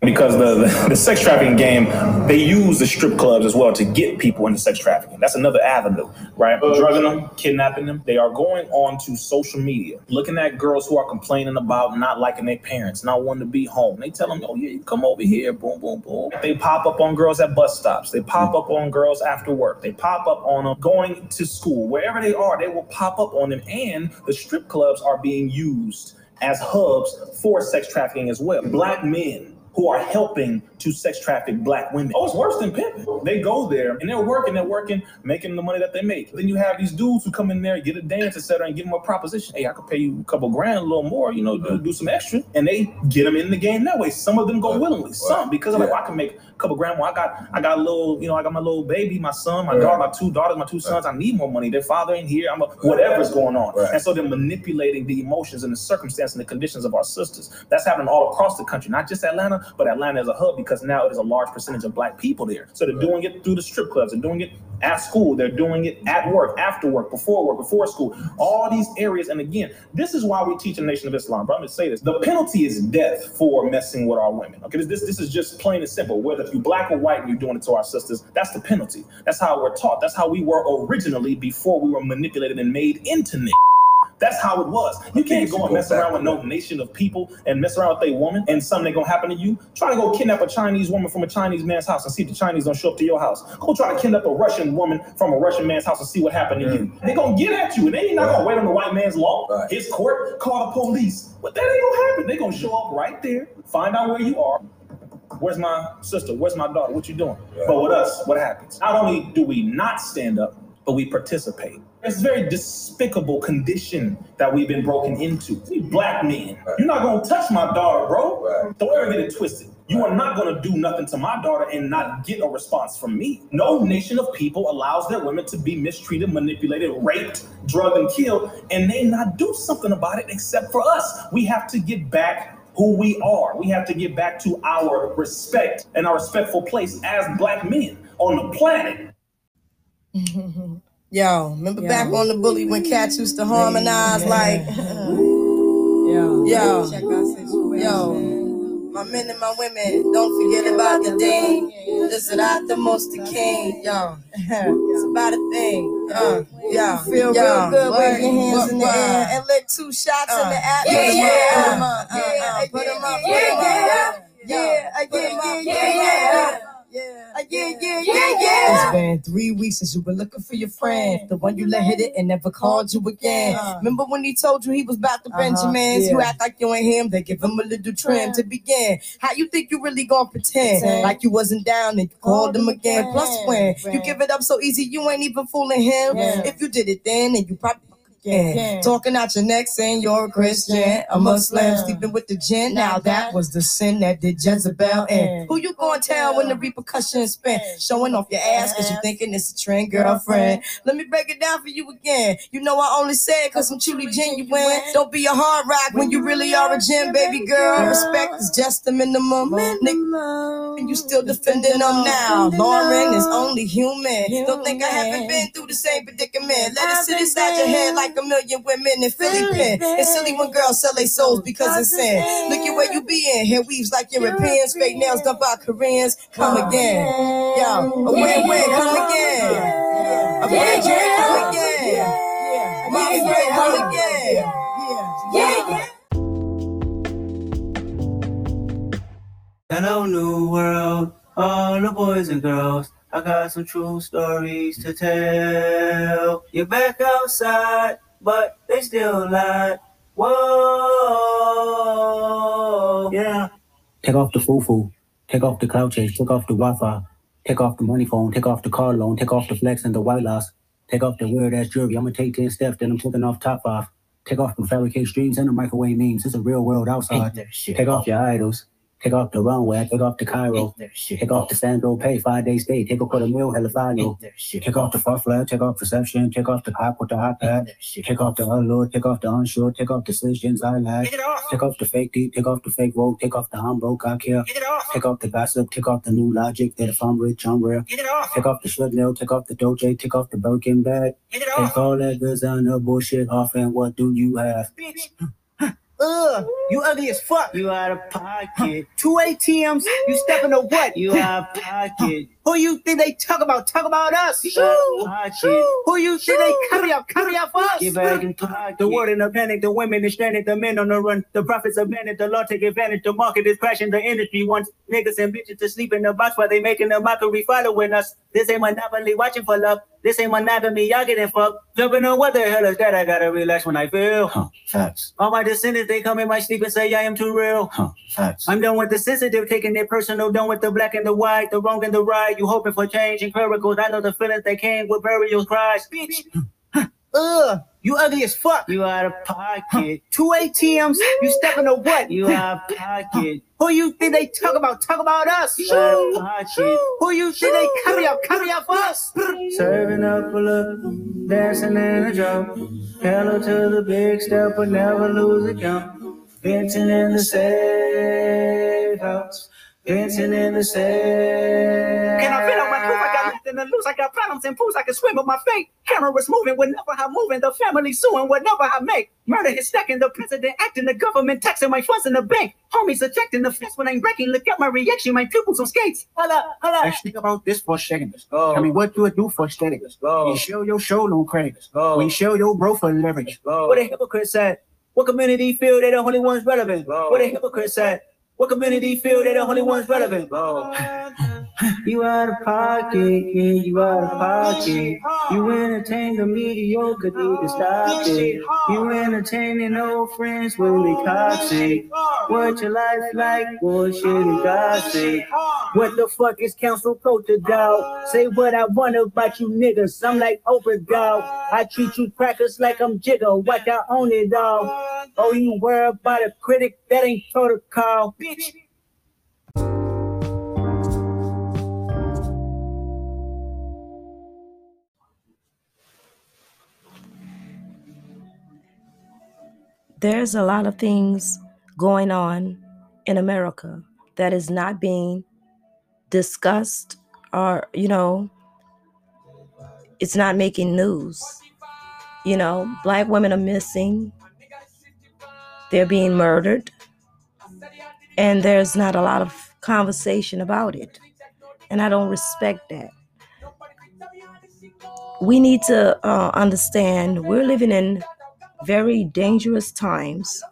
because the, the, the sex trafficking game they use the strip clubs as well to get people into sex trafficking. That's another avenue right? Uh, Drugging them kidnapping them. They are going on to social media looking at girls who are complaining about not liking their parents not wanting to be home. They tell them oh yeah you come over here boom boom boom. They pop up on girls at bus stops. They pop up on girls after work. They pop up on them going to school. Wherever they are they will pop up on them. And the strip clubs are being used as hubs for sex trafficking as well. Black men who are helping to sex traffic black women. Oh, it's worse than pimping. They go there and they're working, they're working, making the money that they make. Then you have these dudes who come in there, get a dance, etc., and give them a proposition. Hey, I could pay you a couple grand, a little more, you know, do, do some extra. And they get them in the game that way. Some of them go willingly, some because I'm like, well, oh, I can make couple grand more. I got I got a little, you know, I got my little baby, my son, my daughter, my two daughters, my two sons. I need more money. Their father ain't here. I'm a, whatever's going on. And so they're manipulating the emotions and the circumstance and the conditions of our sisters. That's happening all across the country, not just Atlanta, but Atlanta as a hub because now it is a large percentage of black people there. So they're doing it through the strip clubs, they're doing it at school, they're doing it at work, after work, before work, before school, all these areas. And again, this is why we teach in the Nation of Islam. But I'm gonna say this: the penalty is death for messing with our women. Okay, this this, is just plain and simple. Whether you're black or white and you're doing it to our sisters, that's the penalty. That's how we're taught. That's how we were originally before we were manipulated and made into niggas. That's how it was. You can't go and mess around with no nation of people and mess around with a woman and something gonna happen to you. Try to go kidnap a Chinese woman from a Chinese man's house and see if the Chinese don't show up to your house. Go try to kidnap a Russian woman from a Russian man's house and see what happened to you. They're gonna get at you and they ain't not gonna wait on the white man's law, his court, call the police. But that ain't gonna happen. They're gonna show up right there, find out where you are. Where's my sister? Where's my daughter? What you doing? But with us, what happens? Not only do we not stand up, but we participate. It's a very despicable condition that we've been broken into. We black men, you're not gonna touch my daughter, bro. Don't ever get it twisted. You are not gonna do nothing to my daughter and not get a response from me. No nation of people allows their women to be mistreated, manipulated, raped, drugged, and killed, and they not do something about it except for us. We have to get back who we are. We have to get back to our respect and our respectful place as black men on the planet. Yo, remember back on the bully when cats used to harmonize like, Yo, yo, check our situation. yo, my men and my women, don't forget about the dean. This is not the most the king. Yo, it's about a thing. Uh, yo, Feel yo, real good wave your hands what- in the what? air and lick two shots in the Uh, atmosphere. yeah, Put 'em up, uh, uh, yeah, put 'em up, yeah, put 'em up. Yeah, uh, yeah, yeah, yeah, yeah, yeah. yeah. Uh, yeah, yeah, yeah, yeah. It's been three weeks since you were looking for your friend, the one you let hit it and never called you again. Uh. Remember when he told you he was about to Uh-huh, Benjamins? You act like you ain't him, they give him a little trim to begin. How you think you really gonna pretend like you wasn't down and you called him again. Plus, when you give it up so easy, you ain't even fooling him. If you did it then, and you probably. Yeah. Talking out your neck saying you're a Christian, a Muslim, sleeping with the jinn. Now that was the sin that did Jezebel in. Who you gonna tell when the repercussions spin? Showing off your ass cause you thinking it's a trend, girlfriend. Let me break it down for you again. You know I only say it cause I'm truly genuine. Don't be a hard rock when you really are a gem, baby girl. Respect is just the minimum. Nigga, and you still defending them now. Lauren is only human. Don't think I haven't been through the same predicament. Let it sit inside your head like a million women in Philly pen. It's silly when girls sell their souls because it's sin. Look at where you be in. Hair weaves like Europeans, fake nails done by Koreans. Come again. Yo, a win-win, come again. A win-win, come again. My friend, come again. Yeah, yeah. Hello, new world, all the boys and girls. I got some true stories to tell. You're back outside, but they still lie. Whoa, yeah. Take off the foo-foo, take off the cloud chase, take off the Wi-Fi, take off the money phone, take off the car loan, take off the flex and the white loss, take off the weird ass jewelry. I'm gonna take 10 steps, then I'm taking off top five. Take off the fabricated streams and the microwave memes. It's a real world outside. Take off your idols. Take off the runway, take off the Cairo, take off the Sandro Pay, five days stay, take off the meal, hella final. Take off the far flag, take off perception, take off the cop with the hot pad, take off the unload, take off the unsure, take off the decisions I like, take off the fake deep, take off the fake woke, take off the I'm broke, I care, take off the gossip, take off the new logic that if I'm rich, I'm real, take off the shred nail, take off the doje, take off the broken bag, take all that designer bullshit off and what do you have? Ugh, you ugly as fuck. You out of pocket. Two ATMs, you stepping to what? You out of pocket. Who you think they talk about? Talk about us. You out of pocket. Who you think they carry out? Carry out for us. Get back in pocket. The world in a panic, the women is stranded, the men on the run, the profits managed, the law take advantage, the market is crashing, the industry wants niggas and bitches to sleep in the box while they making a mockery following us. This ain't monopoly watching for love. This ain't monogamy, y'all getting fucked. Jumping on what the hell is that? I gotta relax when I feel. Huh, facts. All my descendants, they come in my sleep and say I am too real. Huh, facts. I'm done with the sensitive, taking it personal, done with the black and the white, the wrong and the right. You hoping for change and miracles. I know the feelings that came with burial cries. Bitch. Ugh, you ugly as fuck. You out of pocket. Two ATMs, you stepping to what? You out of pocket. Who you think they talk about? Talk about us. You out of pocket. Who you think they carry out? Carry out for us. Serving up a look, dancing in a drum. Hello to the big step, but never lose a jump. Venting in the safe house. Venting in the safe. Can I fit on my coupe? I got nothing to lose. I got problems and pools. I can swim with my fate. Cameras moving whenever I'm moving. The family suing whatever I make. Murder is stacking. The president acting. The government taxing my funds in the bank. Homies ejecting the fence when I'm breaking. Look at my reaction. My pupils on skates. Holla, holla. Let's think about this for a second. Let's go. Tell me what do it do for aesthetic? Let's go. We show your show on credit. Let's go. We show your bro for leverage. Let's go. What a hypocrite said. What community feel they the only ones relevant? Whoa. What a hypocrite said. What community feel they the only ones relevant? You out of pocket, yeah, you out of pocket. You entertain the mediocre, need to stop it. You entertaining old friends, really toxic. What your life like, bullshit and gossip. What the fuck is council culture, dog? Say what I want about you niggas. I'm like Oprah, dog. I treat you crackers like I'm Jigga. Watch I own it, dog. Oh, you worry about a critic? That ain't protocol, bitch. There's a lot of things going on in America that is not being discussed or, you know, it's not making news. You know, black women are missing, they're being murdered, and there's not a lot of conversation about it. And I don't respect that. We need to uh, understand we're living in very dangerous times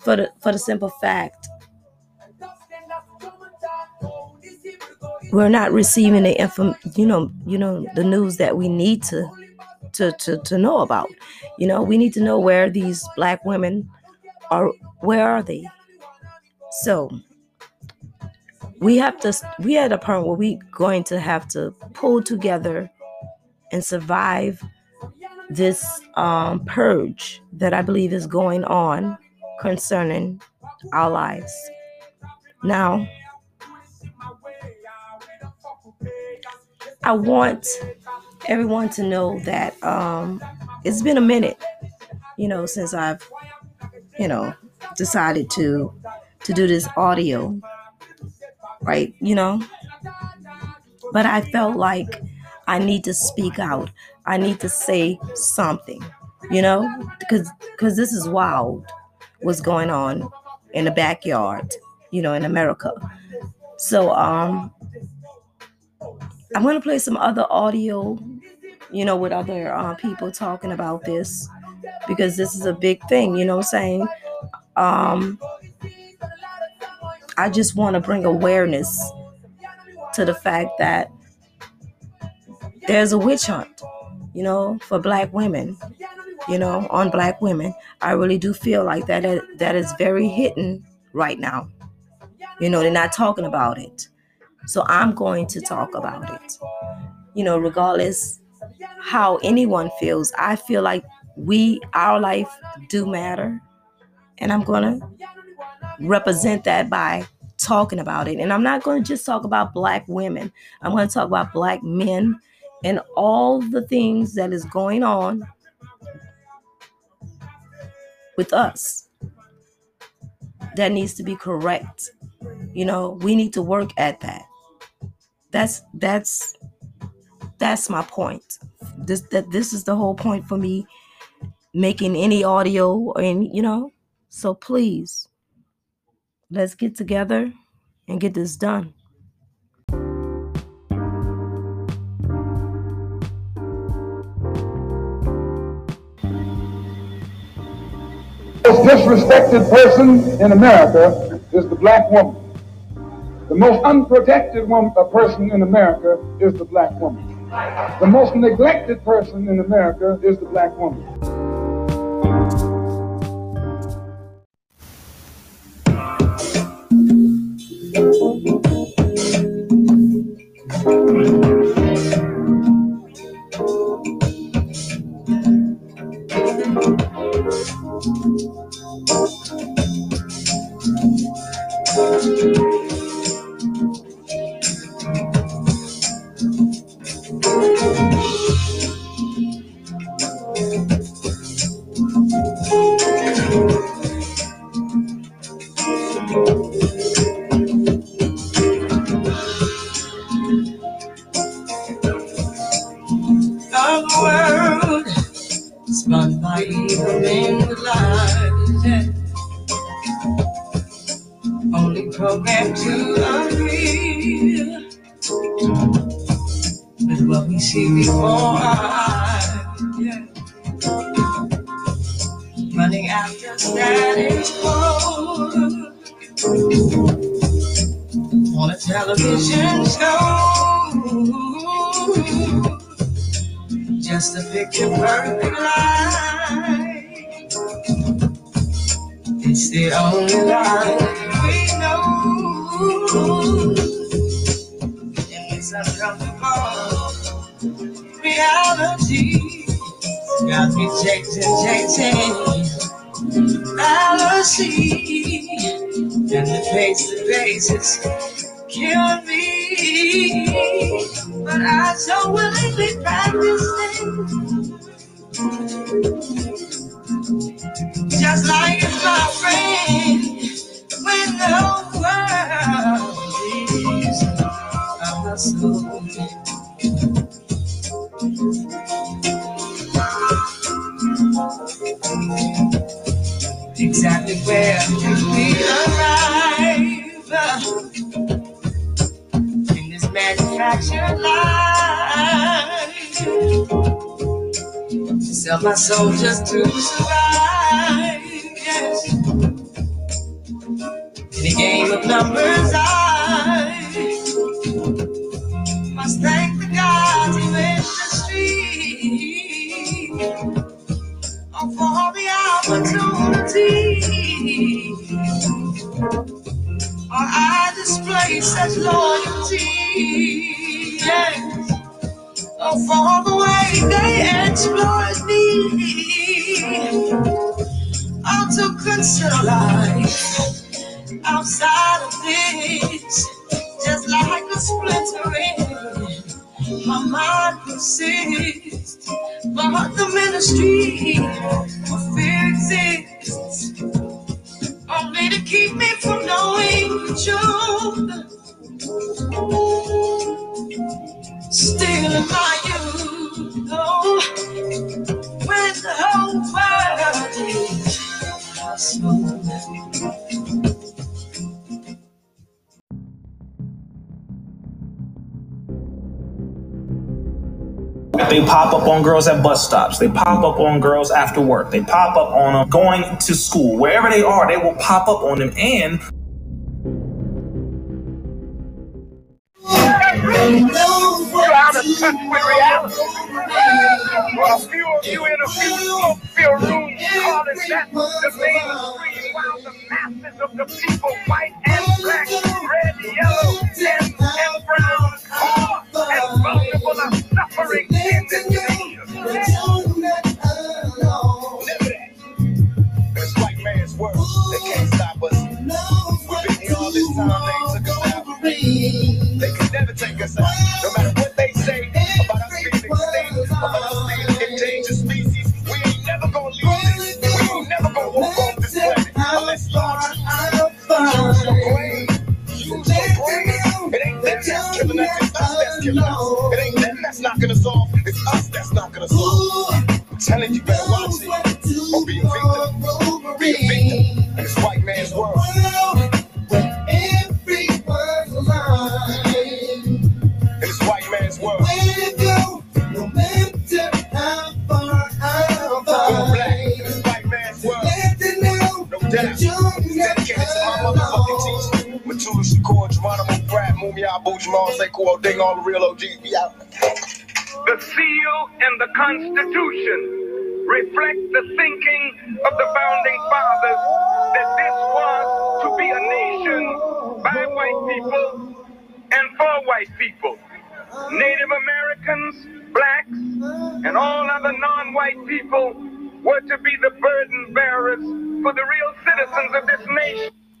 for the for the simple fact we're not receiving the info you know you know the news that we need to to to, to know about. You know we need to know where these black women are where are they? So we have to we at a point where we going to have to pull together and survive this um, purge that I believe is going on concerning our lives. Now, I want everyone to know that um, it's been a minute, you know, since I've, you know, decided to to do this audio, right? You know, but I felt like I need to speak out. I need to say something, you know, because because this is wild. What's going on in the backyard, you know, in America. So um, I'm gonna play some other audio, you know, with other uh, people talking about this because this is a big thing. You know, what I'm saying. Um, I just want to bring awareness to the fact that there's a witch hunt, you know, for black women, you know, on black women. I really do feel like that that is very hidden right now. You know, they're not talking about it. So I'm going to talk about it. You know, regardless how anyone feels, I feel like we our life do matter. And I'm going to represent that by talking about it. And I'm not going to just talk about black women. I'm going to talk about black men and all the things that is going on with us that needs to be correct. You know we need to work at that. That's that's that's my point. This that this is the whole point for me making any audio and you know So please, let's get together and get this done. Most disrespected person in America is the black woman. The most unprotected woman, a uh, person in America is the black woman. The most neglected person in America is the black woman. With what we see before our yeah. Running after status quo on a television show just a picture perfect life. It's the only life we know. In this uncomfortable reality, got me chasing, chasing fallacy, and the face to face is killing me. But I so willingly practice it. Just like it's my friend Exactly where we arrive in this manufactured life. Sell my soul just to survive. Yes. In a game of numbers, I such loyalty. Yes. Oh, for the way they exploit me. Oh, to consider life outside of this, just like a splintering. My mind persists, but the ministry of fear exists only to keep me from knowing the truth. They pop up on girls at bus stops. They pop up on girls after work. They pop up on them going to school. Wherever they are, they will pop up on them. And killing. It ain't them that's knocking us off. It's us that's knocking us off. I'm telling you, better watch it. Or be a victim. Be a victim. This white man's world. This white man's world. Dedicated to my motherfucking teacher, Mutulu Shakur, Geronimo. Jamal Sekou, Ding, all the real. We out. The seal and the Constitution reflect the thinking of the founding fathers that this was to be a nation by white people and for white people. Native Americans, blacks, and all other non-white people were to be the burden bearers for the real citizens of this nation.